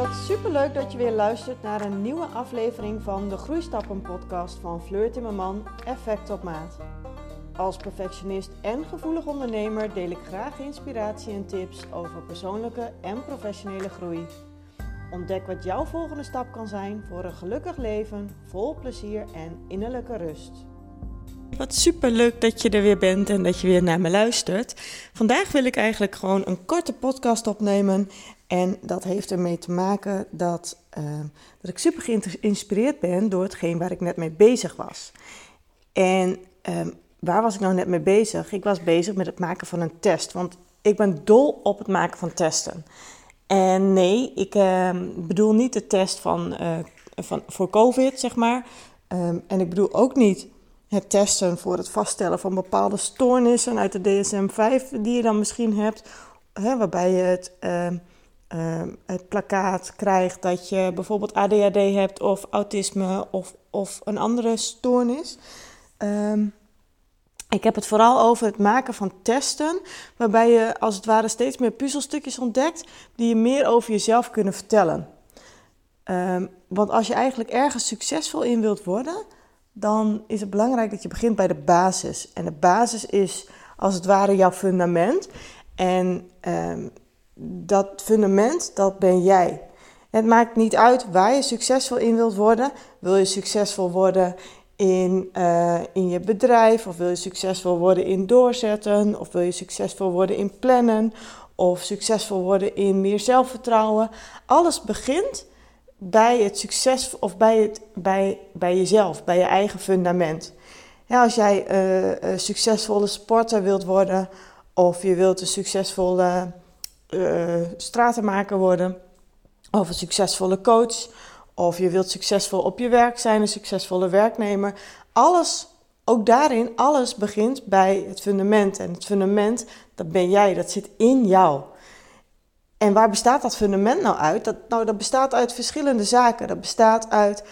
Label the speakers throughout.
Speaker 1: Wat superleuk dat je weer luistert naar een nieuwe aflevering van de Groeistappen podcast van Fleur Timmerman Effect op Maat. Als perfectionist en gevoelig ondernemer deel ik graag inspiratie en tips over persoonlijke en professionele groei. Ontdek wat jouw volgende stap kan zijn voor een gelukkig leven, vol plezier en innerlijke rust. Wat super leuk dat je er weer bent en dat je weer naar me luistert. Vandaag wil ik eigenlijk gewoon een korte podcast opnemen. En dat heeft ermee te maken dat, uh, dat ik super geïnspireerd ben door hetgeen waar ik net mee bezig was. En uh, waar was ik nou net mee bezig? Ik was bezig met het maken van een test. Want ik ben dol op het maken van testen. En nee, ik uh, bedoel niet de test van, uh, van, voor COVID, zeg maar. En ik bedoel ook niet het testen voor het vaststellen van bepaalde stoornissen uit de DSM-5 die je dan misschien hebt. Hè, waarbij je het, uh, het plakkaat krijgt dat je bijvoorbeeld ADHD hebt of autisme of, of een andere stoornis. Um, ik heb het vooral over het maken van testen, waarbij je als het ware steeds meer puzzelstukjes ontdekt die je meer over jezelf kunnen vertellen. Um, want als je eigenlijk ergens succesvol in wilt worden, dan is het belangrijk dat je begint bij de basis. En de basis is als het ware jouw fundament. En dat fundament, dat ben jij. Het maakt niet uit waar je succesvol in wilt worden. Wil je succesvol worden in, uh, in je bedrijf? Of wil je succesvol worden in doorzetten? Of wil je succesvol worden in plannen? Of succesvol worden in meer zelfvertrouwen? Alles begint bij het succes of bij, het, bij, bij jezelf, bij je eigen fundament. Ja, als jij uh, een succesvolle sporter wilt worden, of je wilt een succesvolle uh, stratenmaker worden, of een succesvolle coach, of je wilt succesvol op je werk zijn, een succesvolle werknemer. Alles, ook daarin, alles begint bij het fundament. En het fundament, dat ben jij, dat zit in jou. En waar bestaat dat fundament nou uit? Dat, nou, dat bestaat uit verschillende zaken. Dat bestaat uit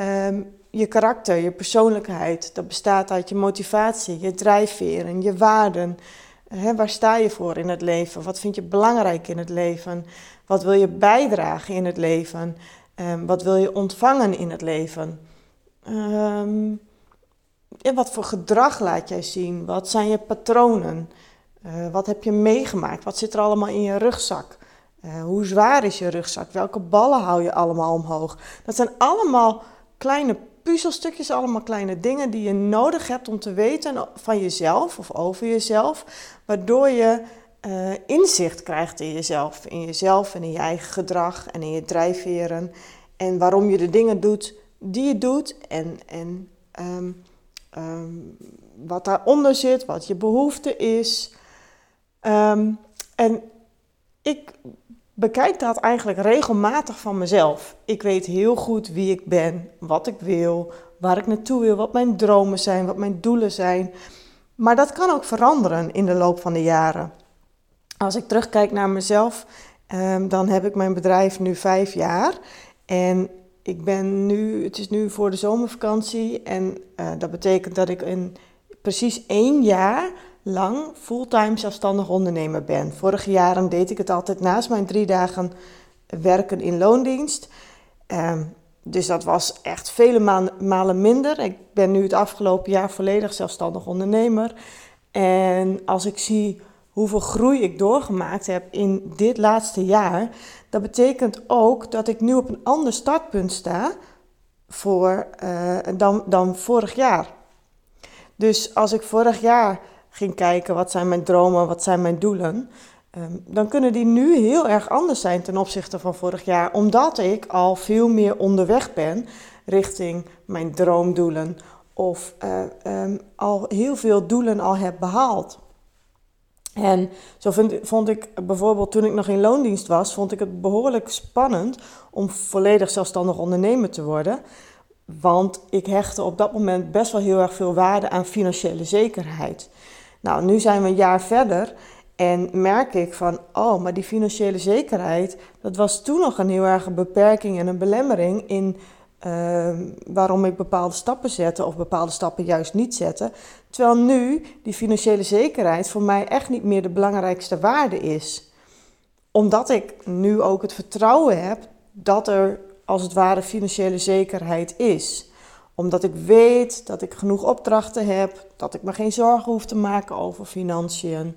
Speaker 1: um, je karakter, je persoonlijkheid. Dat bestaat uit je motivatie, je drijfveren, je waarden. He, waar sta je voor in het leven? Wat vind je belangrijk in het leven? Wat wil je bijdragen in het leven? Um, wat wil je ontvangen in het leven? Um, ja, wat voor gedrag laat jij zien? Wat zijn je patronen? Uh, wat heb je meegemaakt? Wat zit er allemaal in je rugzak? Uh, hoe zwaar is je rugzak? Welke ballen hou je allemaal omhoog? Dat zijn allemaal kleine puzzelstukjes, allemaal kleine dingen die je nodig hebt om te weten van jezelf of over jezelf, waardoor je uh, inzicht krijgt in jezelf, in jezelf en in je eigen gedrag en in je drijfveren en waarom je de dingen doet die je doet en, en um, um, wat daaronder zit, wat je behoefte is. Um, en ik bekijk dat eigenlijk regelmatig van mezelf. Ik weet heel goed wie ik ben, wat ik wil, waar ik naartoe wil, wat mijn dromen zijn, wat mijn doelen zijn. Maar dat kan ook veranderen in de loop van de jaren. Als ik terugkijk naar mezelf, um, dan heb ik mijn bedrijf nu vijf jaar. En ik ben nu, het is nu voor de zomervakantie. En uh, dat betekent dat ik in precies één jaar lang fulltime zelfstandig ondernemer ben. Vorige jaren deed ik het altijd naast mijn drie dagen werken in loondienst. Um, dus dat was echt vele malen minder. Ik ben nu het afgelopen jaar volledig zelfstandig ondernemer. En als ik zie hoeveel groei ik doorgemaakt heb in dit laatste jaar, dat betekent ook dat ik nu op een ander startpunt sta voor, uh, dan, dan vorig jaar. Dus als ik vorig jaar ging kijken wat zijn mijn dromen, wat zijn mijn doelen, um, dan kunnen die nu heel erg anders zijn ten opzichte van vorig jaar, omdat ik al veel meer onderweg ben richting mijn droomdoelen of uh, um, al heel veel doelen al heb behaald. En zo vond ik bijvoorbeeld toen ik nog in loondienst was, vond ik het behoorlijk spannend om volledig zelfstandig ondernemer te worden. Want ik hechtte op dat moment best wel heel erg veel waarde aan financiële zekerheid. Nou, nu zijn we een jaar verder en merk ik van, oh, maar die financiële zekerheid, dat was toen nog een heel erg beperking en een belemmering in uh, waarom ik bepaalde stappen zette of bepaalde stappen juist niet zette. Terwijl nu die financiële zekerheid voor mij echt niet meer de belangrijkste waarde is. Omdat ik nu ook het vertrouwen heb dat er als het ware financiële zekerheid is. Omdat ik weet dat ik genoeg opdrachten heb, dat ik me geen zorgen hoef te maken over financiën.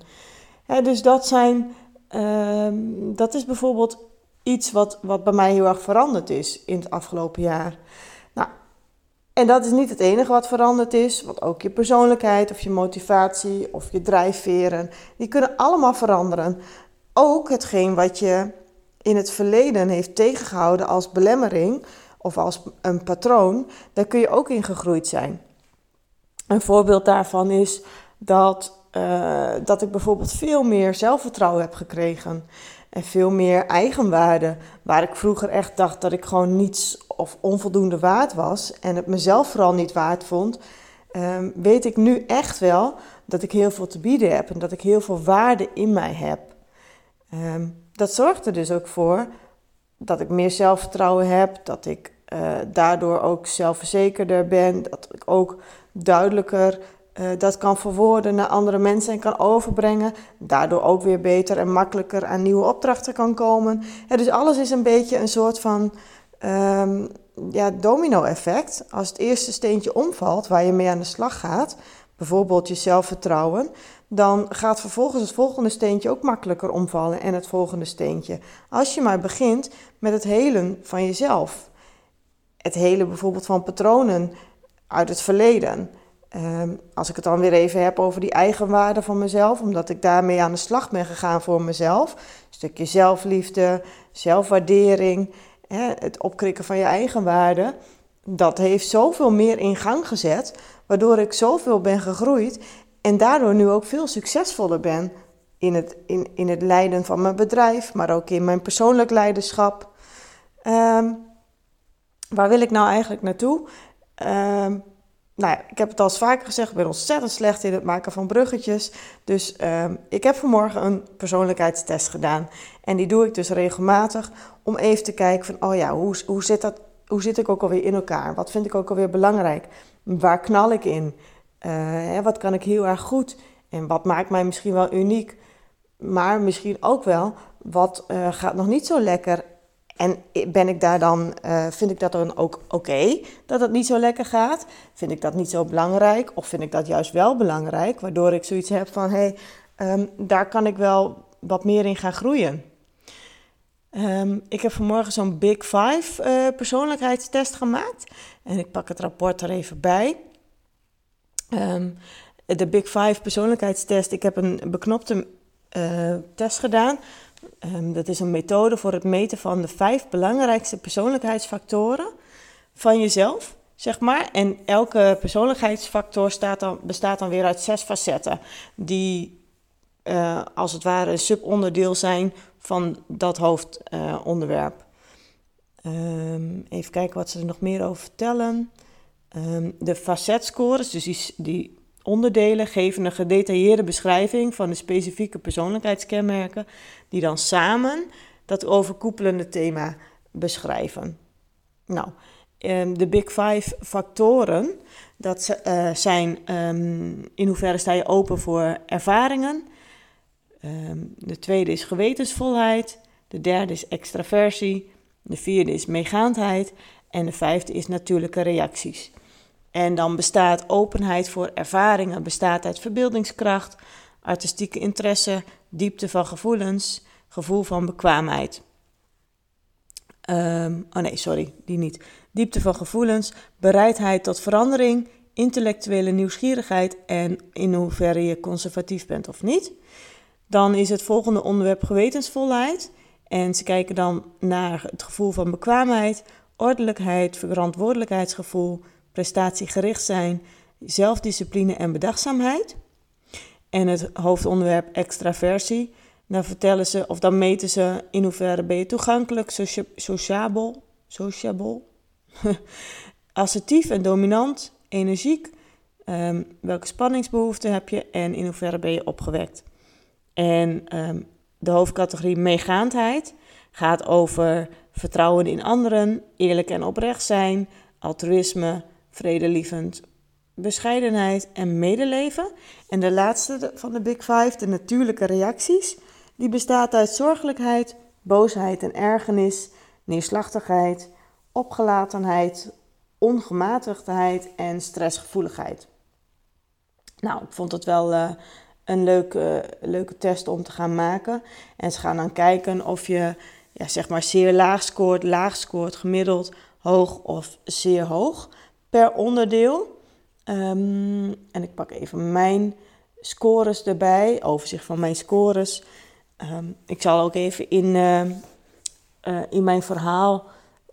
Speaker 1: dus dat, zijn, ehm, dat is bijvoorbeeld iets wat, wat bij mij heel erg veranderd is in het afgelopen jaar. Nou, en dat is niet het enige wat veranderd is, want ook je persoonlijkheid of je motivatie of je drijfveren, die kunnen allemaal veranderen. Ook hetgeen wat je in het verleden heeft tegengehouden als belemmering of als een patroon, daar kun je ook in gegroeid zijn. Een voorbeeld daarvan is dat, uh, dat ik bijvoorbeeld veel meer zelfvertrouwen heb gekregen. En veel meer eigenwaarde. Waar ik vroeger echt dacht dat ik gewoon niets of onvoldoende waard was. En het mezelf vooral niet waard vond. Um, weet ik nu echt wel dat ik heel veel te bieden heb. En dat ik heel veel waarde in mij heb. Um, dat zorgt er dus ook voor dat ik meer zelfvertrouwen heb. Dat ik uh, daardoor ook zelfverzekerder ben. Dat ik ook duidelijker uh, dat kan verwoorden naar andere mensen en kan overbrengen. Daardoor ook weer beter en makkelijker aan nieuwe opdrachten kan komen. Dus alles is een beetje een soort van um, ja, domino-effect. Als het eerste steentje omvalt waar je mee aan de slag gaat, bijvoorbeeld je zelfvertrouwen, dan gaat vervolgens het volgende steentje ook makkelijker omvallen en het volgende steentje. Als je maar begint met het helen van jezelf. Het helen bijvoorbeeld van patronen uit het verleden. Um, als ik het dan weer even heb over die eigenwaarde van mezelf, omdat ik daarmee aan de slag ben gegaan voor mezelf. Stukje zelfliefde, zelfwaardering, hè, het opkrikken van je eigenwaarde. Dat heeft zoveel meer in gang gezet, waardoor ik zoveel ben gegroeid en daardoor nu ook veel succesvoller ben in het, in, in het leiden van mijn bedrijf, maar ook in mijn persoonlijk leiderschap. Um, waar wil ik nou eigenlijk naartoe? Um, nou ja, ik heb het al eens vaker gezegd, ik ben ontzettend slecht in het maken van bruggetjes. Dus um, ik heb vanmorgen een persoonlijkheidstest gedaan. En die doe ik dus regelmatig om even te kijken van, oh ja, hoe, hoe, zit, dat, hoe zit ik ook alweer in elkaar? Wat vind ik ook alweer belangrijk? Waar knal ik in? Uh, wat kan ik heel erg goed? En wat maakt mij misschien wel uniek? Maar misschien ook wel, wat uh, gaat nog niet zo lekker? En ben ik daar dan, uh, vind ik dat dan ook oké dat het niet zo lekker gaat? Vind ik dat niet zo belangrijk? Of vind ik dat juist wel belangrijk? Waardoor ik zoiets heb van, hé, hey, um, daar kan ik wel wat meer in gaan groeien. Um, ik heb vanmorgen zo'n Big Five uh, persoonlijkheidstest gemaakt. En ik pak het rapport er even bij. Um, de Big Five persoonlijkheidstest. Ik heb een beknopte uh, test gedaan Um, dat is een methode voor het meten van de vijf belangrijkste persoonlijkheidsfactoren van jezelf, zeg maar. En elke persoonlijkheidsfactor staat dan, bestaat dan weer uit zes facetten, die uh, als het ware een subonderdeel zijn van dat hoofdonderwerp. Um, even kijken wat ze er nog meer over vertellen. Um, de facetscores, dus die, die onderdelen geven een gedetailleerde beschrijving van de specifieke persoonlijkheidskenmerken, die dan samen dat overkoepelende thema beschrijven. Nou, ehm, de Big Five factoren, dat uh, zijn in hoeverre sta je open voor ervaringen. Um, de tweede is gewetensvolheid. De derde is extraversie. De vierde is meegaandheid. En de vijfde is natuurlijke reacties. En dan bestaat openheid voor ervaringen, bestaat uit verbeeldingskracht, artistieke interesse, diepte van gevoelens, gevoel van bekwaamheid. Um, oh nee, sorry, die niet. Diepte van gevoelens, bereidheid tot verandering, intellectuele nieuwsgierigheid en in hoeverre je conservatief bent of niet. Dan is het volgende onderwerp gewetensvolheid. En ze kijken dan naar het gevoel van bekwaamheid, ordelijkheid, verantwoordelijkheidsgevoel, prestatiegericht zijn, zelfdiscipline en bedachtzaamheid. En het hoofdonderwerp extraversie, dan vertellen ze of dan meten ze in hoeverre ben je toegankelijk, socia sociabel, assertief en dominant, energiek, um, welke spanningsbehoeften heb je en in hoeverre ben je opgewekt. En um, de hoofdcategorie meegaandheid gaat over vertrouwen in anderen, eerlijk en oprecht zijn, altruïsme, vredelievend, bescheidenheid en medeleven. En de laatste van de Big Five, de natuurlijke reacties, die bestaat uit zorgelijkheid, boosheid en ergernis, neerslachtigheid, opgelatenheid, ongematigdheid en stressgevoeligheid. Nou, ik vond het wel uh, een leuke, leuke test om te gaan maken. En ze gaan dan kijken of je ja, zeg maar zeer laag scoort, laag scoort, gemiddeld, hoog of zeer hoog per onderdeel. Um, en ik pak even mijn scores erbij, overzicht van mijn scores. Um, ik zal ook even in, uh, uh, in mijn verhaal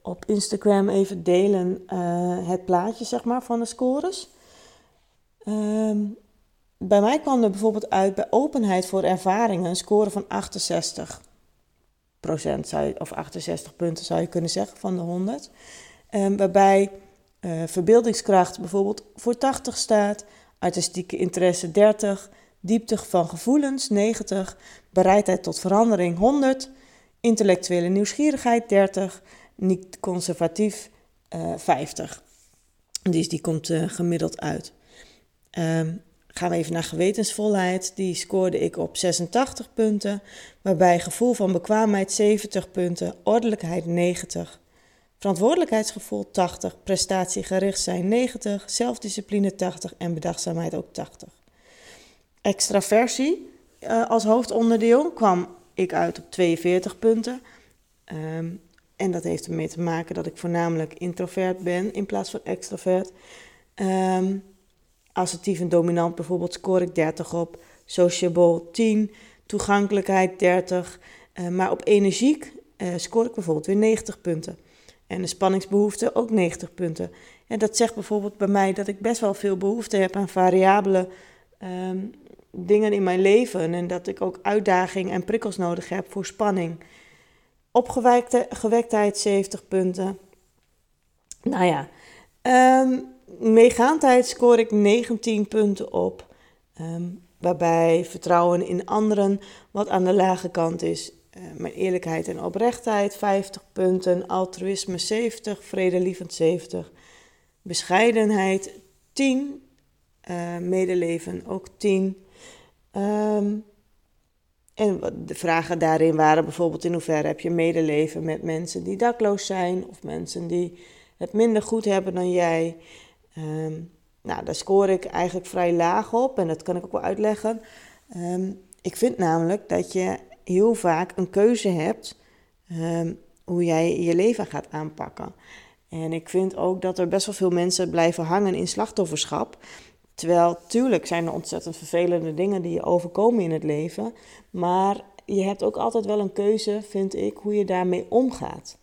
Speaker 1: op Instagram even delen uh, het plaatje zeg maar, van de scores. Um, bij mij kwam er bijvoorbeeld uit bij openheid voor ervaringen een score van 68 procent, zou je, of 68 punten zou je kunnen zeggen van de 100. Um, waarbij uh, verbeeldingskracht bijvoorbeeld voor 80 staat, artistieke interesse 30, diepte van gevoelens 90, bereidheid tot verandering 100, intellectuele nieuwsgierigheid 30, niet conservatief uh, 50. Dus die komt uh, gemiddeld uit. Um, gaan we even naar gewetensvolheid. Die scoorde ik op 86 punten, waarbij gevoel van bekwaamheid 70 punten, ordelijkheid 90, verantwoordelijkheidsgevoel 80, prestatiegericht zijn 90, zelfdiscipline 80 en bedachtzaamheid ook 80. Extraversie uh, als hoofdonderdeel kwam ik uit op 42 punten. Um, en dat heeft ermee te maken dat ik voornamelijk introvert ben in plaats van extravert. Um, assertief en dominant bijvoorbeeld score ik 30 op. Sociable 10. Toegankelijkheid 30. Uh, maar op energiek uh, scoor ik bijvoorbeeld weer 90 punten. En de spanningsbehoefte ook 90 punten. En dat zegt bijvoorbeeld bij mij dat ik best wel veel behoefte heb aan variabele um, dingen in mijn leven. En dat ik ook uitdaging en prikkels nodig heb voor spanning. Opgewektheid 70 punten. Nou ja, um, meegaandheid scoor ik 19 punten op. Um, waarbij vertrouwen in anderen wat aan de lage kant is. Uh, mijn eerlijkheid en oprechtheid 50 punten. Altruïsme 70. Vredelievend 70. Bescheidenheid 10. Uh, medeleven ook 10. Um, en de vragen daarin waren bijvoorbeeld in hoeverre heb je medeleven met mensen die dakloos zijn of mensen die het minder goed hebben dan jij. Um, nou, daar scoor ik eigenlijk vrij laag op en dat kan ik ook wel uitleggen. Um, ik vind namelijk dat je heel vaak een keuze hebt um, hoe jij je leven gaat aanpakken. En ik vind ook dat er best wel veel mensen blijven hangen in slachtofferschap. Terwijl, tuurlijk zijn er ontzettend vervelende dingen die je overkomen in het leven. Maar je hebt ook altijd wel een keuze, vind ik, hoe je daarmee omgaat.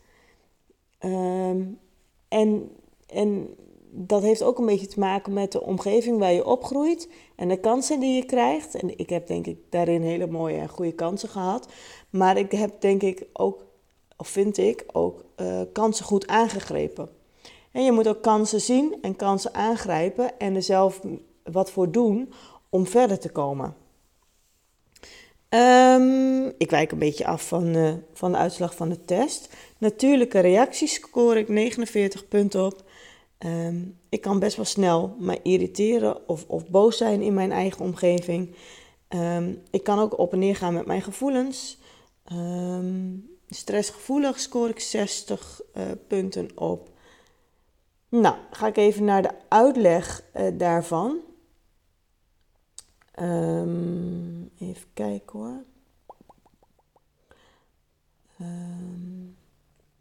Speaker 1: En, en dat heeft ook een beetje te maken met de omgeving waar je opgroeit en de kansen die je krijgt. En ik heb denk ik daarin hele mooie en goede kansen gehad. Maar ik heb denk ik ook, of vind ik ook, uh, kansen goed aangegrepen. En je moet ook kansen zien en kansen aangrijpen en er zelf wat voor doen om verder te komen. Um, ik wijk een beetje af van, uh, van de uitslag van de test. Natuurlijke reacties score ik 49 punten op. Um, ik kan best wel snel me irriteren of, of boos zijn in mijn eigen omgeving. Um, ik kan ook op en neer gaan met mijn gevoelens. Um, stressgevoelig scoor ik 60 uh, punten op. Nou, ga ik even naar de uitleg uh, daarvan. even kijken hoor.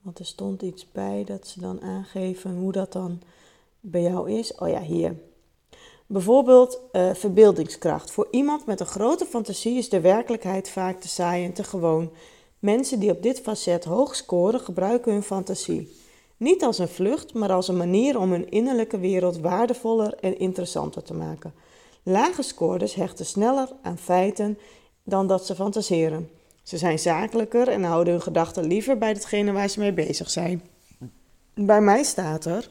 Speaker 1: Want er stond iets bij dat ze dan aangeven hoe dat dan bij jou is. Oh ja, hier. Bijvoorbeeld uh, verbeeldingskracht. Voor iemand met een grote fantasie is de werkelijkheid vaak te saai en te gewoon. Mensen die op dit facet hoog scoren gebruiken hun fantasie. Niet als een vlucht, maar als een manier om hun innerlijke wereld waardevoller en interessanter te maken. Lage scorers hechten sneller aan feiten dan dat ze fantaseren. Ze zijn zakelijker en houden hun gedachten liever bij datgene waar ze mee bezig zijn. Bij mij staat er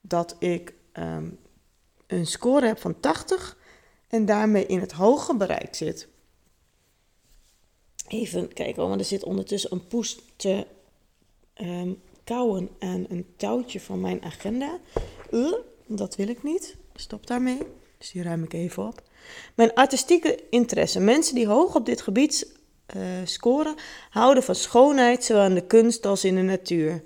Speaker 1: dat ik um, een score heb van 80 en daarmee in het hoge bereik zit. Even kijken, want er zit ondertussen een poes te um, kauwen aan een touwtje van mijn agenda. Uh, dat wil ik niet. Stop daarmee. Dus die ruim ik even op. Mijn artistieke interesse. Mensen die hoog op dit gebied scoren houden van schoonheid, zowel in de kunst als in de natuur.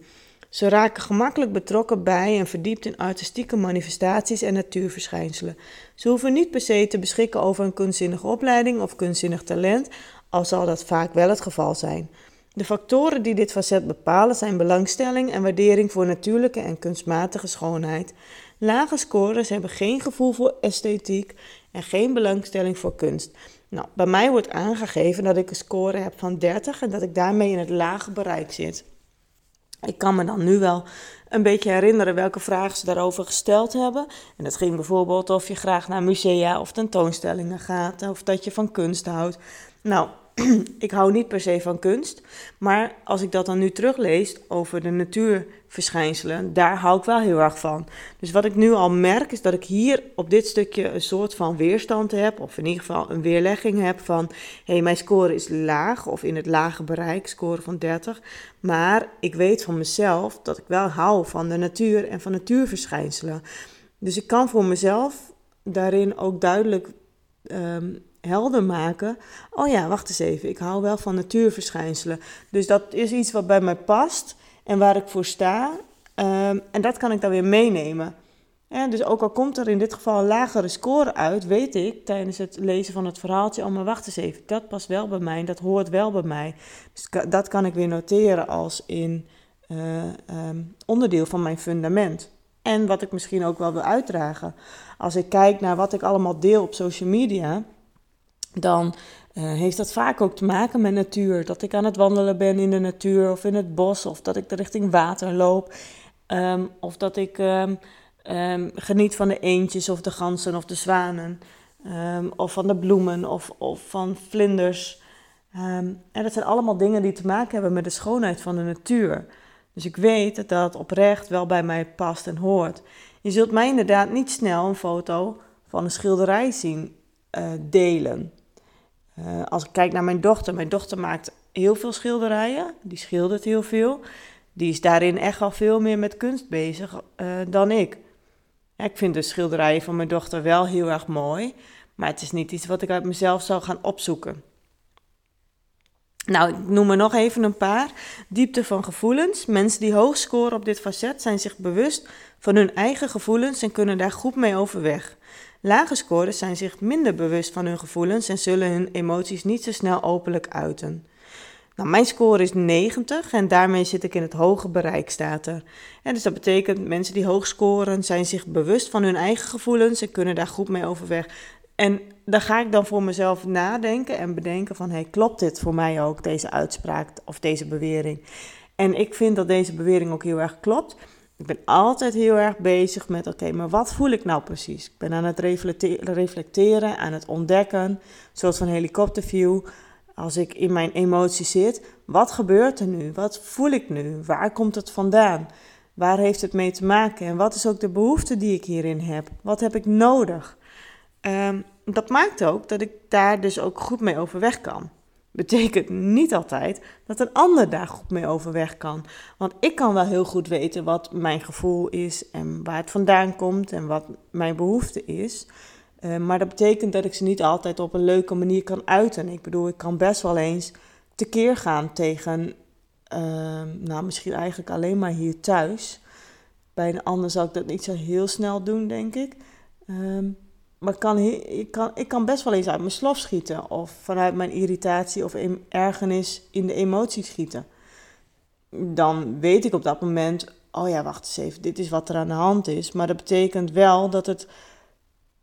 Speaker 1: Ze raken gemakkelijk betrokken bij en verdiept in artistieke manifestaties en natuurverschijnselen. Ze hoeven niet per se te beschikken over een kunstzinnige opleiding of kunstzinnig talent, al zal dat vaak wel het geval zijn. De factoren die dit facet bepalen zijn belangstelling en waardering voor natuurlijke en kunstmatige schoonheid. Lage scorers hebben geen gevoel voor esthetiek en geen belangstelling voor kunst. Nou, bij mij wordt aangegeven dat ik een score heb van 30 en dat ik daarmee in het lage bereik zit. Ik kan me dan nu wel een beetje herinneren welke vragen ze daarover gesteld hebben. En dat ging bijvoorbeeld of je graag naar musea of tentoonstellingen gaat, of dat je van kunst houdt. Nou, ik hou niet per se van kunst, maar als ik dat dan nu teruglees over de natuurverschijnselen, daar hou ik wel heel erg van. Dus wat ik nu al merk is dat ik hier op dit stukje een soort van weerstand heb, of in ieder geval een weerlegging heb van, hé, hey, mijn score is laag of in het lage bereik, score van 30, maar ik weet van mezelf dat ik wel hou van de natuur en van natuurverschijnselen. Dus ik kan voor mezelf daarin ook duidelijk um, helder maken. Oh ja, wacht eens even. Ik hou wel van natuurverschijnselen. Dus dat is iets wat bij mij past en waar ik voor sta. Ehm, en dat kan ik dan weer meenemen. dus ook al komt er in dit geval een lagere score uit, weet ik tijdens het lezen van het verhaaltje, oh maar wacht eens even, dat past wel bij mij, dat hoort wel bij mij. Dus dat kan ik weer noteren als in uh, um, onderdeel van mijn fundament. En wat ik misschien ook wel wil uitdragen. Als ik kijk naar wat ik allemaal deel op social media, dan uh, heeft dat vaak ook te maken met natuur. Dat ik aan het wandelen ben in de natuur of in het bos, of dat ik richting water loop, um, of dat ik um, um, geniet van de eendjes of de ganzen of de zwanen, of van de bloemen of, of van vlinders. en dat zijn allemaal dingen die te maken hebben met de schoonheid van de natuur. Dus ik weet dat dat oprecht wel bij mij past en hoort. Je zult mij inderdaad niet snel een foto van een schilderij zien uh, delen. Uh, als ik kijk naar mijn dochter, mijn dochter maakt heel veel schilderijen. Die schildert heel veel. Die is daarin echt al veel meer met kunst bezig uh, dan ik. Ik vind de schilderijen van mijn dochter wel heel erg mooi. Maar het is niet iets wat ik uit mezelf zou gaan opzoeken. Nou, ik noem er nog even een paar. Diepte van gevoelens. Mensen die hoog scoren op dit facet zijn zich bewust van hun eigen gevoelens en kunnen daar goed mee overweg. Lage scorers zijn zich minder bewust van hun gevoelens en zullen hun emoties niet zo snel openlijk uiten. Nou, mijn score is 90 en daarmee zit ik in het hoge bereik, staat er. En dus dat betekent mensen die hoog scoren zijn zich bewust van hun eigen gevoelens en kunnen daar goed mee overweg. En dan ga ik dan voor mezelf nadenken en bedenken van, hey, klopt dit voor mij ook, deze uitspraak of deze bewering? En ik vind dat deze bewering ook heel erg klopt. Ik ben altijd heel erg bezig met, oké, maar wat voel ik nou precies? Ik ben aan het reflecteren, aan het ontdekken, zoals van helikopterview. Als ik in mijn emoties zit, wat gebeurt er nu? Wat voel ik nu? Waar komt het vandaan? Waar heeft het mee te maken? En wat is ook de behoefte die ik hierin heb? Wat heb ik nodig? Um, dat maakt ook dat ik daar dus ook goed mee overweg kan betekent niet altijd dat een ander daar goed mee overweg kan. Want ik kan wel heel goed weten wat mijn gevoel is en waar het vandaan komt en wat mijn behoefte is. Uh, maar dat betekent dat ik ze niet altijd op een leuke manier kan uiten. Ik bedoel, ik kan best wel eens tekeer gaan tegen, uh, nou misschien eigenlijk alleen maar hier thuis. Bij een ander zal ik dat niet zo heel snel doen, denk ik. Uh, maar kan, ik, kan, ik kan best wel eens uit mijn slof schieten. Of vanuit mijn irritatie of ergernis in de emotie schieten. Dan weet ik op dat moment, oh ja, wacht eens even, dit is wat er aan de hand is. Maar dat betekent wel dat het,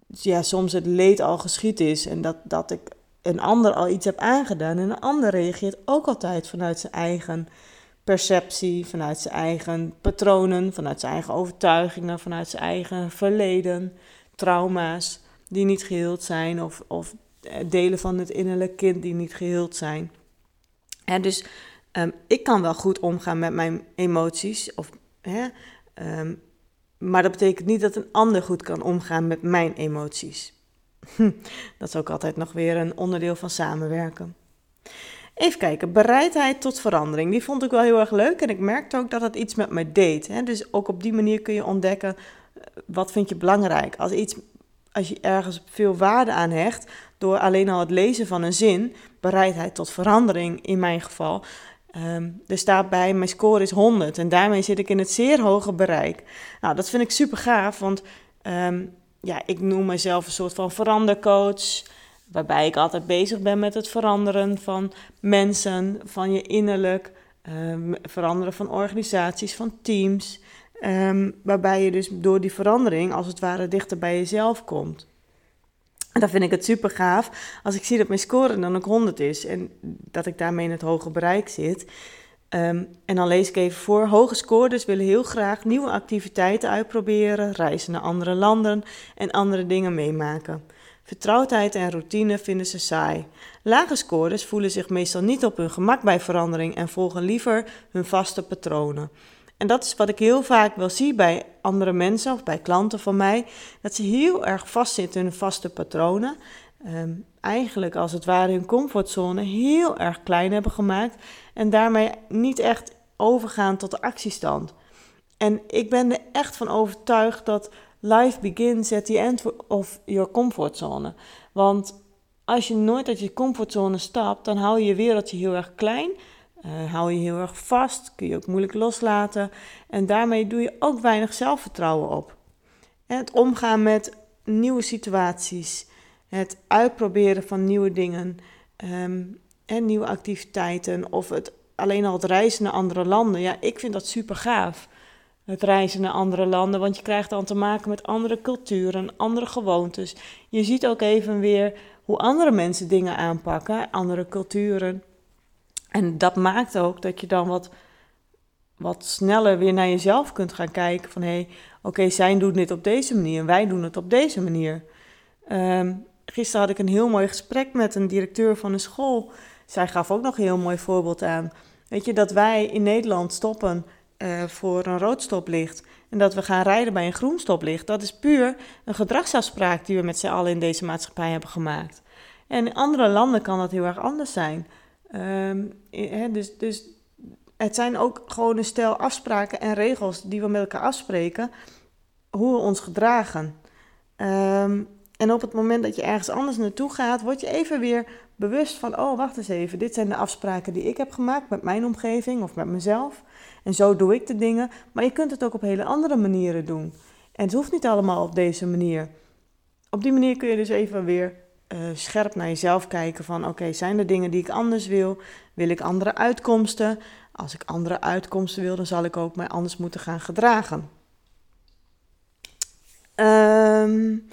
Speaker 1: ja, soms het leed al geschied is. En dat, dat ik een ander al iets heb aangedaan. En een ander reageert ook altijd vanuit zijn eigen perceptie, vanuit zijn eigen patronen, vanuit zijn eigen overtuigingen, vanuit zijn eigen verleden, trauma's die niet geheeld zijn of, of eh, delen van het innerlijke kind die niet geheeld zijn. Dus um, ik kan wel goed omgaan met mijn emoties, of, hè, um, maar dat betekent niet dat een ander goed kan omgaan met mijn emoties. dat is ook altijd nog weer een onderdeel van samenwerken. Even kijken, bereidheid tot verandering. Die vond ik wel heel erg leuk en ik merkte ook dat het iets met mij deed. Hè? Dus ook op die manier kun je ontdekken, eh, wat vind je belangrijk. Als iets als je ergens veel waarde aan hecht, door alleen al het lezen van een zin, bereidheid tot verandering in mijn geval. Um, er staat bij, mijn score is 100 en daarmee zit ik in het zeer hoge bereik. Nou, dat vind ik super gaaf, want ehm, ja, ik noem mezelf een soort van verandercoach. Waarbij ik altijd bezig ben met het veranderen van mensen, van je innerlijk, um, veranderen van organisaties, van teams. Waarbij je dus door die verandering als het ware dichter bij jezelf komt. En dan vind ik het super gaaf als ik zie dat mijn score dan ook 100 is en dat ik daarmee in het hoge bereik zit. Ehm, en dan lees ik even voor. Hoge scoorders willen heel graag nieuwe activiteiten uitproberen, reizen naar andere landen en andere dingen meemaken. Vertrouwdheid en routine vinden ze saai. Lage scoorders voelen zich meestal niet op hun gemak bij verandering en volgen liever hun vaste patronen. En dat is wat ik heel vaak wel zie bij andere mensen of bij klanten van mij, dat ze heel erg vastzitten in vaste patronen. Ehm, eigenlijk als het ware hun comfortzone heel erg klein hebben gemaakt en daarmee niet echt overgaan tot de actiestand. En ik ben er echt van overtuigd dat life begins at the end of your comfortzone. Want als je nooit uit je comfortzone stapt, dan hou je je wereldje heel erg klein uh, hou je heel erg vast, kun je ook moeilijk loslaten. En daarmee doe je ook weinig zelfvertrouwen op. Het omgaan met nieuwe situaties, het uitproberen van nieuwe dingen ehm, en nieuwe activiteiten, of het, alleen al het reizen naar andere landen. Ja, ik vind dat super gaaf. Het reizen naar andere landen, want je krijgt dan te maken met andere culturen, andere gewoontes. Je ziet ook even weer hoe andere mensen dingen aanpakken, andere culturen. En dat maakt ook dat je dan wat, wat sneller weer naar jezelf kunt gaan kijken. Van hé, hey, oké, zij doen dit op deze manier, wij doen het op deze manier. Um, gisteren had ik een heel mooi gesprek met een directeur van een school. Zij gaf ook nog een heel mooi voorbeeld aan. Weet je, dat wij in Nederland stoppen uh, voor een rood stoplicht en dat we gaan rijden bij een groen stoplicht. Dat is puur een gedragsafspraak die we met z'n allen in deze maatschappij hebben gemaakt. En in andere landen kan dat heel erg anders zijn. Um, dus, dus het zijn ook gewoon een stel afspraken en regels die we met elkaar afspreken, hoe we ons gedragen. Um, en op het moment dat je ergens anders naartoe gaat, word je even weer bewust van: oh, wacht eens even, dit zijn de afspraken die ik heb gemaakt met mijn omgeving of met mezelf. En zo doe ik de dingen. Maar je kunt het ook op hele andere manieren doen. En het hoeft niet allemaal op deze manier. Op die manier kun je dus even weer uh, scherp naar jezelf kijken van oké, zijn er dingen die ik anders wil? Wil ik andere uitkomsten? Als ik andere uitkomsten wil, dan zal ik ook mij anders moeten gaan gedragen. Um,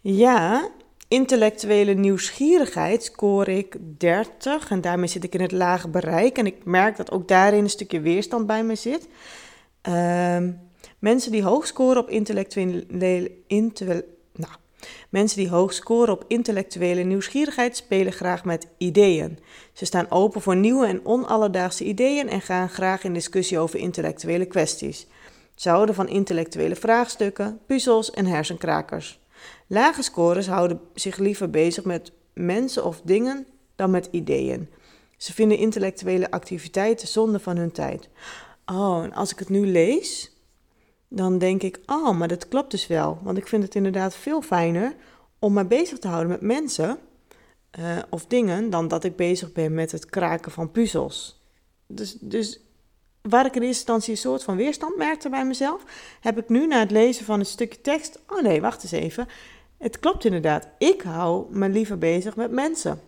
Speaker 1: ja, intellectuele nieuwsgierigheid scoor ik 30 en daarmee zit ik in het lage bereik. En ik merk dat ook daarin een stukje weerstand bij me zit. Um, mensen die hoog scoren op intellectuele, Mensen die hoog scoren op intellectuele nieuwsgierigheid spelen graag met ideeën. Ze staan open voor nieuwe en onalledaagse ideeën en gaan graag in discussie over intellectuele kwesties. Ze houden van intellectuele vraagstukken, puzzels en hersenkrakers. Lage scores houden zich liever bezig met mensen of dingen dan met ideeën. Ze vinden intellectuele activiteiten zonde van hun tijd. Oh, en als ik het nu lees, dan denk ik, oh, maar dat klopt dus wel. Want ik vind het inderdaad veel fijner om me bezig te houden met mensen uh, of dingen dan dat ik bezig ben met het kraken van puzzels. Dus, dus waar ik in eerste instantie een soort van weerstand merkte bij mezelf, heb ik nu na het lezen van een stukje tekst, oh nee, wacht eens even. Het klopt inderdaad. Ik hou me liever bezig met mensen.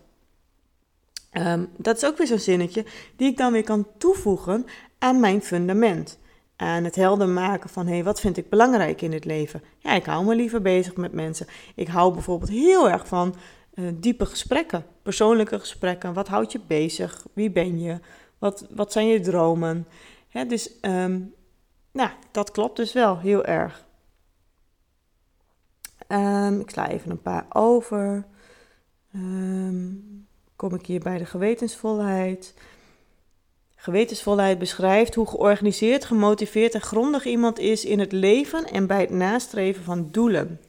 Speaker 1: Um, dat is ook weer zo'n zinnetje die ik dan weer kan toevoegen aan mijn fundament aan het helder maken van hé, hey, wat vind ik belangrijk in het leven? Ja, ik hou me liever bezig met mensen. Ik hou bijvoorbeeld heel erg van uh, diepe gesprekken, persoonlijke gesprekken. Wat houdt je bezig? Wie ben je? Wat, wat zijn je dromen? Hè, dus um, nou, dat klopt dus wel heel erg. Um, ik sla even een paar over. Um, kom ik hier bij de gewetensvolheid. Gewetensvolheid beschrijft hoe georganiseerd, gemotiveerd en grondig iemand is in het leven en bij het nastreven van doelen.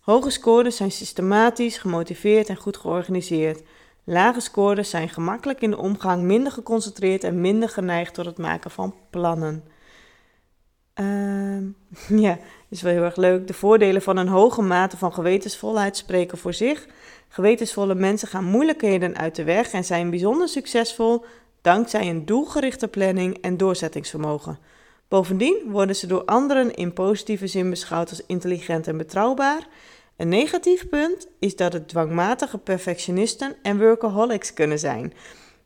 Speaker 1: Hoge scores zijn systematisch, gemotiveerd en goed georganiseerd. Lage scores zijn gemakkelijk in de omgang, minder geconcentreerd en minder geneigd tot het maken van plannen. Ehm, ja, is wel heel erg leuk. De voordelen van een hoge mate van gewetensvolheid spreken voor zich. Gewetensvolle mensen gaan moeilijkheden uit de weg en zijn bijzonder succesvol dankzij een doelgerichte planning en doorzettingsvermogen. Bovendien worden ze door anderen in positieve zin beschouwd als intelligent en betrouwbaar. Een negatief punt is dat het dwangmatige perfectionisten en workaholics kunnen zijn.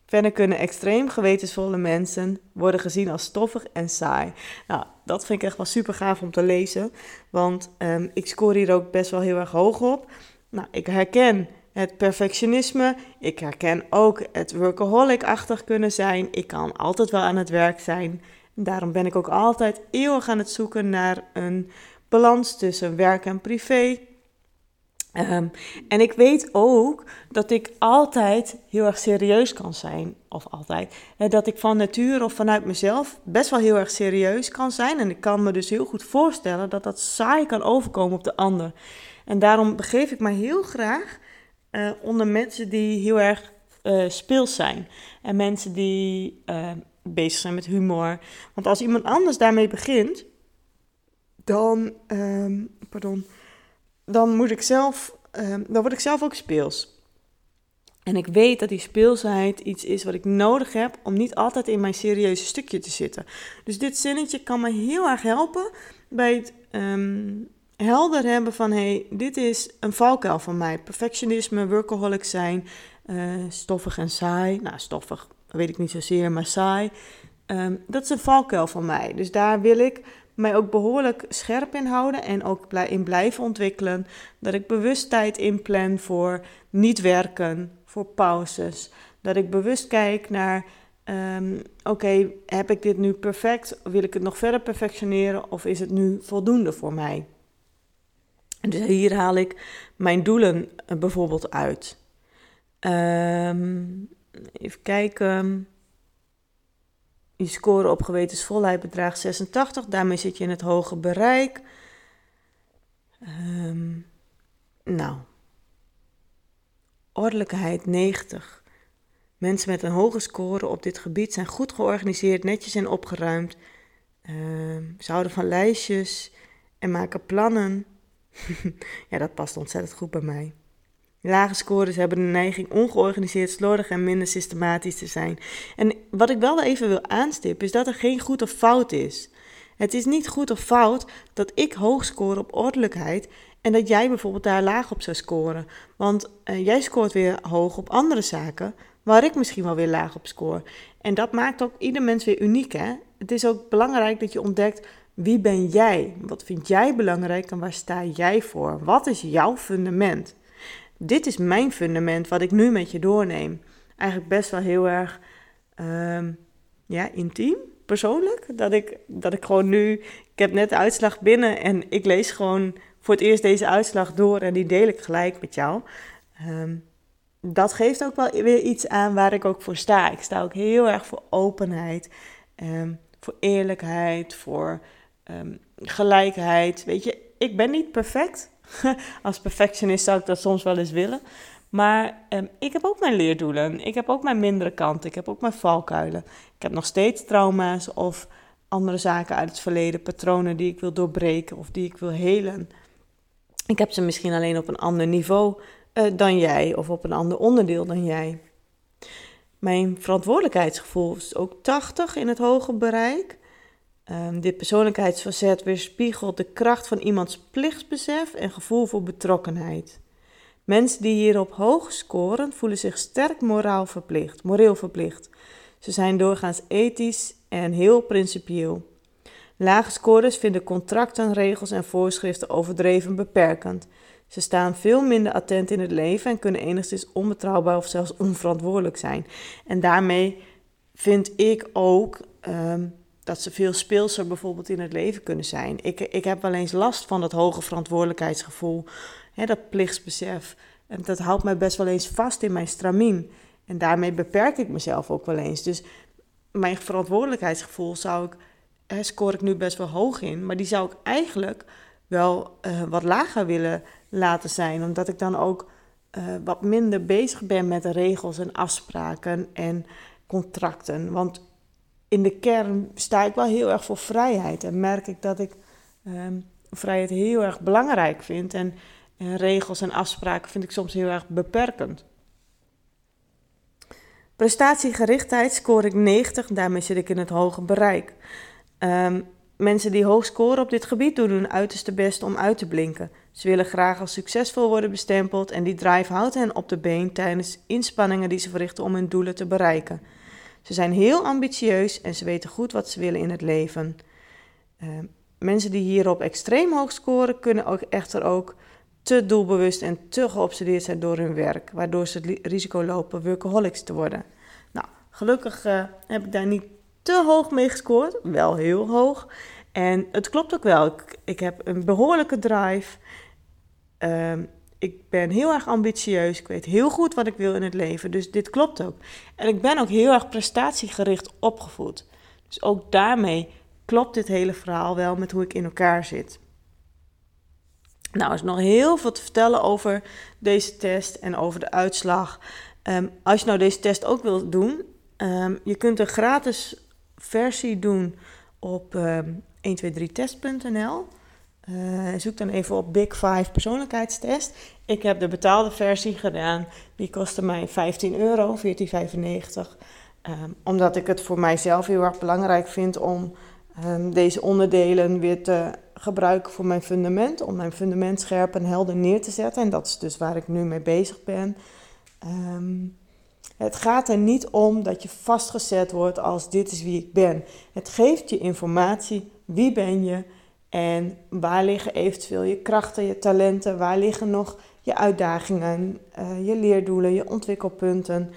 Speaker 1: Verder kunnen extreem gewetensvolle mensen worden gezien als stoffig en saai. Nou, dat vind ik echt wel super gaaf om te lezen, want um, ik score hier ook best wel heel erg hoog op. Nou, ik herken het perfectionisme. Ik herken ook het workaholic-achtig kunnen zijn. Ik kan altijd wel aan het werk zijn. Daarom ben ik ook altijd eeuwig aan het zoeken naar een balans tussen werk en privé. Um, en ik weet ook dat ik altijd heel erg serieus kan zijn. Of altijd. dat ik van nature of vanuit mezelf best wel heel erg serieus kan zijn. En ik kan me dus heel goed voorstellen dat dat saai kan overkomen op de ander. En daarom begeef ik me heel graag uh, onder mensen die heel erg uh, speels zijn. En mensen die uh, bezig zijn met humor. Want als iemand anders daarmee begint, dan, um, pardon, dan moet ik zelf, um, dan word ik zelf ook speels. En ik weet dat die speelsheid iets is wat ik nodig heb om niet altijd in mijn serieuze stukje te zitten. Dus dit zinnetje kan me heel erg helpen bij het um, helder hebben van hey, dit is een valkuil van mij. Perfectionisme, workaholic zijn, uh, stoffig en saai. Nou, stoffig weet ik niet zozeer, maar saai. Um, dat is een valkuil van mij. Dus daar wil ik mij ook behoorlijk scherp in houden en ook in blijven ontwikkelen. Dat ik bewust tijd inplan voor niet werken, voor pauzes. Dat ik bewust kijk naar, um, oké, heb ik dit nu perfect? Wil ik het nog verder perfectioneren of is het nu voldoende voor mij? Dus hier haal ik mijn doelen eh, bijvoorbeeld uit. Um, even kijken. Je score op gewetensvolheid bedraagt 86. Daarmee zit je in het hoge bereik. Um, nou. Ordelijkheid 90. Mensen met een hoge score op dit gebied zijn goed georganiseerd, netjes en opgeruimd. Um, ze houden van lijstjes en maken plannen. ja, dat past ontzettend goed bij mij. Lage scores hebben de neiging ongeorganiseerd, slordig en minder systematisch te zijn. En wat ik wel even wil aanstippen is dat er geen goed of fout is. Het is niet goed of fout dat ik hoog score op ordelijkheid en dat jij bijvoorbeeld daar laag op zou scoren. Want uh, jij scoort weer hoog op andere zaken waar ik misschien wel weer laag op score. En dat maakt ook ieder mens weer uniek. Hè? Het is ook belangrijk dat je ontdekt wie ben jij? Wat vind jij belangrijk en waar sta jij voor? Wat is jouw fundament? Dit is mijn fundament wat ik nu met je doorneem. Eigenlijk best wel heel erg um, ja, intiem, persoonlijk. Dat ik, dat ik gewoon nu, ik heb net de uitslag binnen en ik lees gewoon voor het eerst deze uitslag door en die deel ik gelijk met jou. Um, dat geeft ook wel weer iets aan waar ik ook voor sta. Ik sta ook heel erg voor openheid, um, voor eerlijkheid, voor um, gelijkheid. Weet je, ik ben niet perfect. Als perfectionist zou ik dat soms wel eens willen. Maar um, ik heb ook mijn leerdoelen. Ik heb ook mijn mindere kanten. Ik heb ook mijn valkuilen. Ik heb nog steeds trauma's of andere zaken uit het verleden, patronen die ik wil doorbreken of die ik wil helen. Ik heb ze misschien alleen op een ander niveau uh, dan jij of op een ander onderdeel dan jij. Mijn verantwoordelijkheidsgevoel is ook 80 in het hoge bereik. Um, dit persoonlijkheidsfacet weerspiegelt de kracht van iemands plichtsbesef en gevoel voor betrokkenheid. Mensen die hierop hoog scoren, voelen zich sterk moraal verplicht, moreel verplicht. Ze zijn doorgaans ethisch en heel principieel. Lage scorers vinden contracten, regels en voorschriften overdreven beperkend. Ze staan veel minder attent in het leven en kunnen enigszins onbetrouwbaar of zelfs onverantwoordelijk zijn. En daarmee vind ik ook um, dat ze veel speelser bijvoorbeeld in het leven kunnen zijn. Ik, ik heb wel eens last van dat hoge verantwoordelijkheidsgevoel, hè, dat plichtsbesef. En dat houdt mij best wel eens vast in mijn stramien. En daarmee beperk ik mezelf ook wel eens. Dus mijn verantwoordelijkheidsgevoel zou ik, hè, scoor ik nu best wel hoog in, maar die zou ik eigenlijk wel uh, wat lager willen laten zijn, omdat ik dan ook uh, wat minder bezig ben met regels en afspraken en contracten. Want in de kern sta ik wel heel erg voor vrijheid. En merk ik dat ik ehm, vrijheid heel erg belangrijk vind. En, en regels en afspraken vind ik soms heel erg beperkend. Prestatiegerichtheid scoor ik 90, daarmee zit ik in het hoge bereik. Ehm, mensen die hoog scoren op dit gebied doen hun uiterste best om uit te blinken. Ze willen graag als succesvol worden bestempeld en die drive houdt hen op de been tijdens inspanningen die ze verrichten om hun doelen te bereiken. Ze zijn heel ambitieus en ze weten goed wat ze willen in het leven. Ehm, mensen die hierop extreem hoog scoren kunnen ook echter ook te doelbewust en te geobsedeerd zijn door hun werk, waardoor ze het risico lopen workaholics te worden. Nou, gelukkig uh, heb ik daar niet te hoog mee gescoord, wel heel hoog. En het klopt ook wel. Ik, heb een behoorlijke drive. Um, ik ben heel erg ambitieus. Ik weet heel goed wat ik wil in het leven. Dus dit klopt ook. En ik ben ook heel erg prestatiegericht opgevoed. Dus ook daarmee klopt dit hele verhaal wel met hoe ik in elkaar zit. Nou, er is nog heel veel te vertellen over deze test en over de uitslag. Um, als je nou deze test ook wilt doen, um, je kunt een gratis versie doen op um, 123test.nl. Uh, zoek dan even op Big Five persoonlijkheidstest. Ik heb de betaalde versie gedaan. Die kostte mij 15 euro, 14,95. Um, omdat ik het voor mijzelf heel erg belangrijk vind om um, deze onderdelen weer te gebruiken voor mijn fundament. Om mijn fundament scherp en helder neer te zetten. En dat is dus waar ik nu mee bezig ben. Um, het gaat er niet om dat je vastgezet wordt als dit is wie ik ben. Het geeft je informatie. Wie ben je? En waar liggen eventueel je krachten, je talenten? Waar liggen nog je uitdagingen, uh, je leerdoelen, je ontwikkelpunten?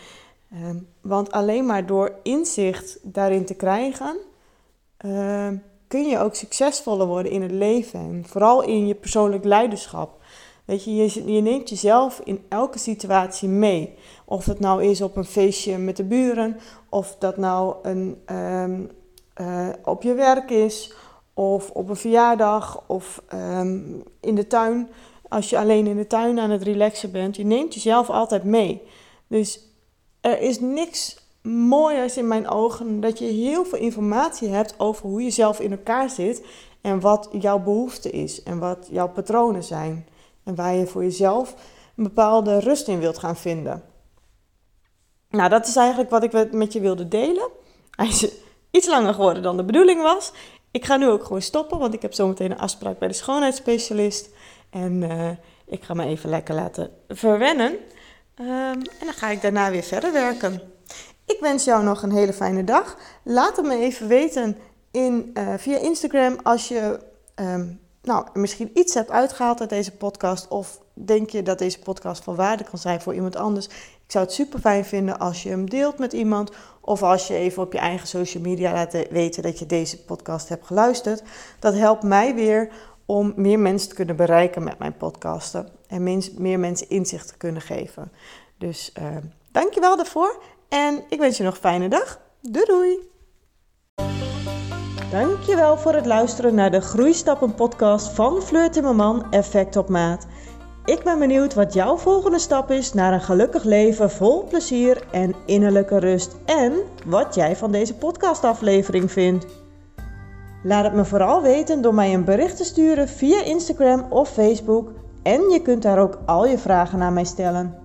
Speaker 1: Uh, want alleen maar door inzicht daarin te krijgen, uh, kun je ook succesvoller worden in het leven. En vooral in je persoonlijk leiderschap. Weet je, je, je neemt jezelf in elke situatie mee. Of het nou is op een feestje met de buren, of dat nou een, um, op je werk is of op een verjaardag of um, in de tuin. Als je alleen in de tuin aan het relaxen bent, je neemt jezelf altijd mee. Dus er is niks mooiers in mijn ogen dat je heel veel informatie hebt over hoe je zelf in elkaar zit en wat jouw behoefte is en wat jouw patronen zijn en waar je voor jezelf een bepaalde rust in wilt gaan vinden. Nou, dat is eigenlijk wat ik met je wilde delen. Hij is iets langer geworden dan de bedoeling was. Ik ga nu ook gewoon stoppen, want ik heb zometeen een afspraak bij de schoonheidsspecialist. En uh, ik ga me even lekker laten verwennen. Um, en dan ga ik daarna weer verder werken. Ik wens jou nog een hele fijne dag. Laat het me even weten in, uh, via Instagram als je um, nou, misschien iets hebt uitgehaald uit deze podcast. Of denk je dat deze podcast van waarde kan zijn voor iemand anders. Ik zou het super fijn vinden als je hem deelt met iemand. Of als je even op je eigen social media laat weten dat je deze podcast hebt geluisterd. Dat helpt mij weer om meer mensen te kunnen bereiken met mijn podcasten. En meer mensen inzicht te kunnen geven. Dus uh, dankjewel daarvoor. En ik wens je nog een fijne dag. Doei doei! Dankjewel voor het luisteren naar de Groeistappen podcast van Fleur Timmerman Effect op Maat. Ik ben benieuwd wat jouw volgende stap is naar een gelukkig leven vol plezier en innerlijke rust. En wat jij van deze podcastaflevering vindt. Laat het me vooral weten door mij een bericht te sturen via Instagram of Facebook. En je kunt daar ook al je vragen naar mij stellen.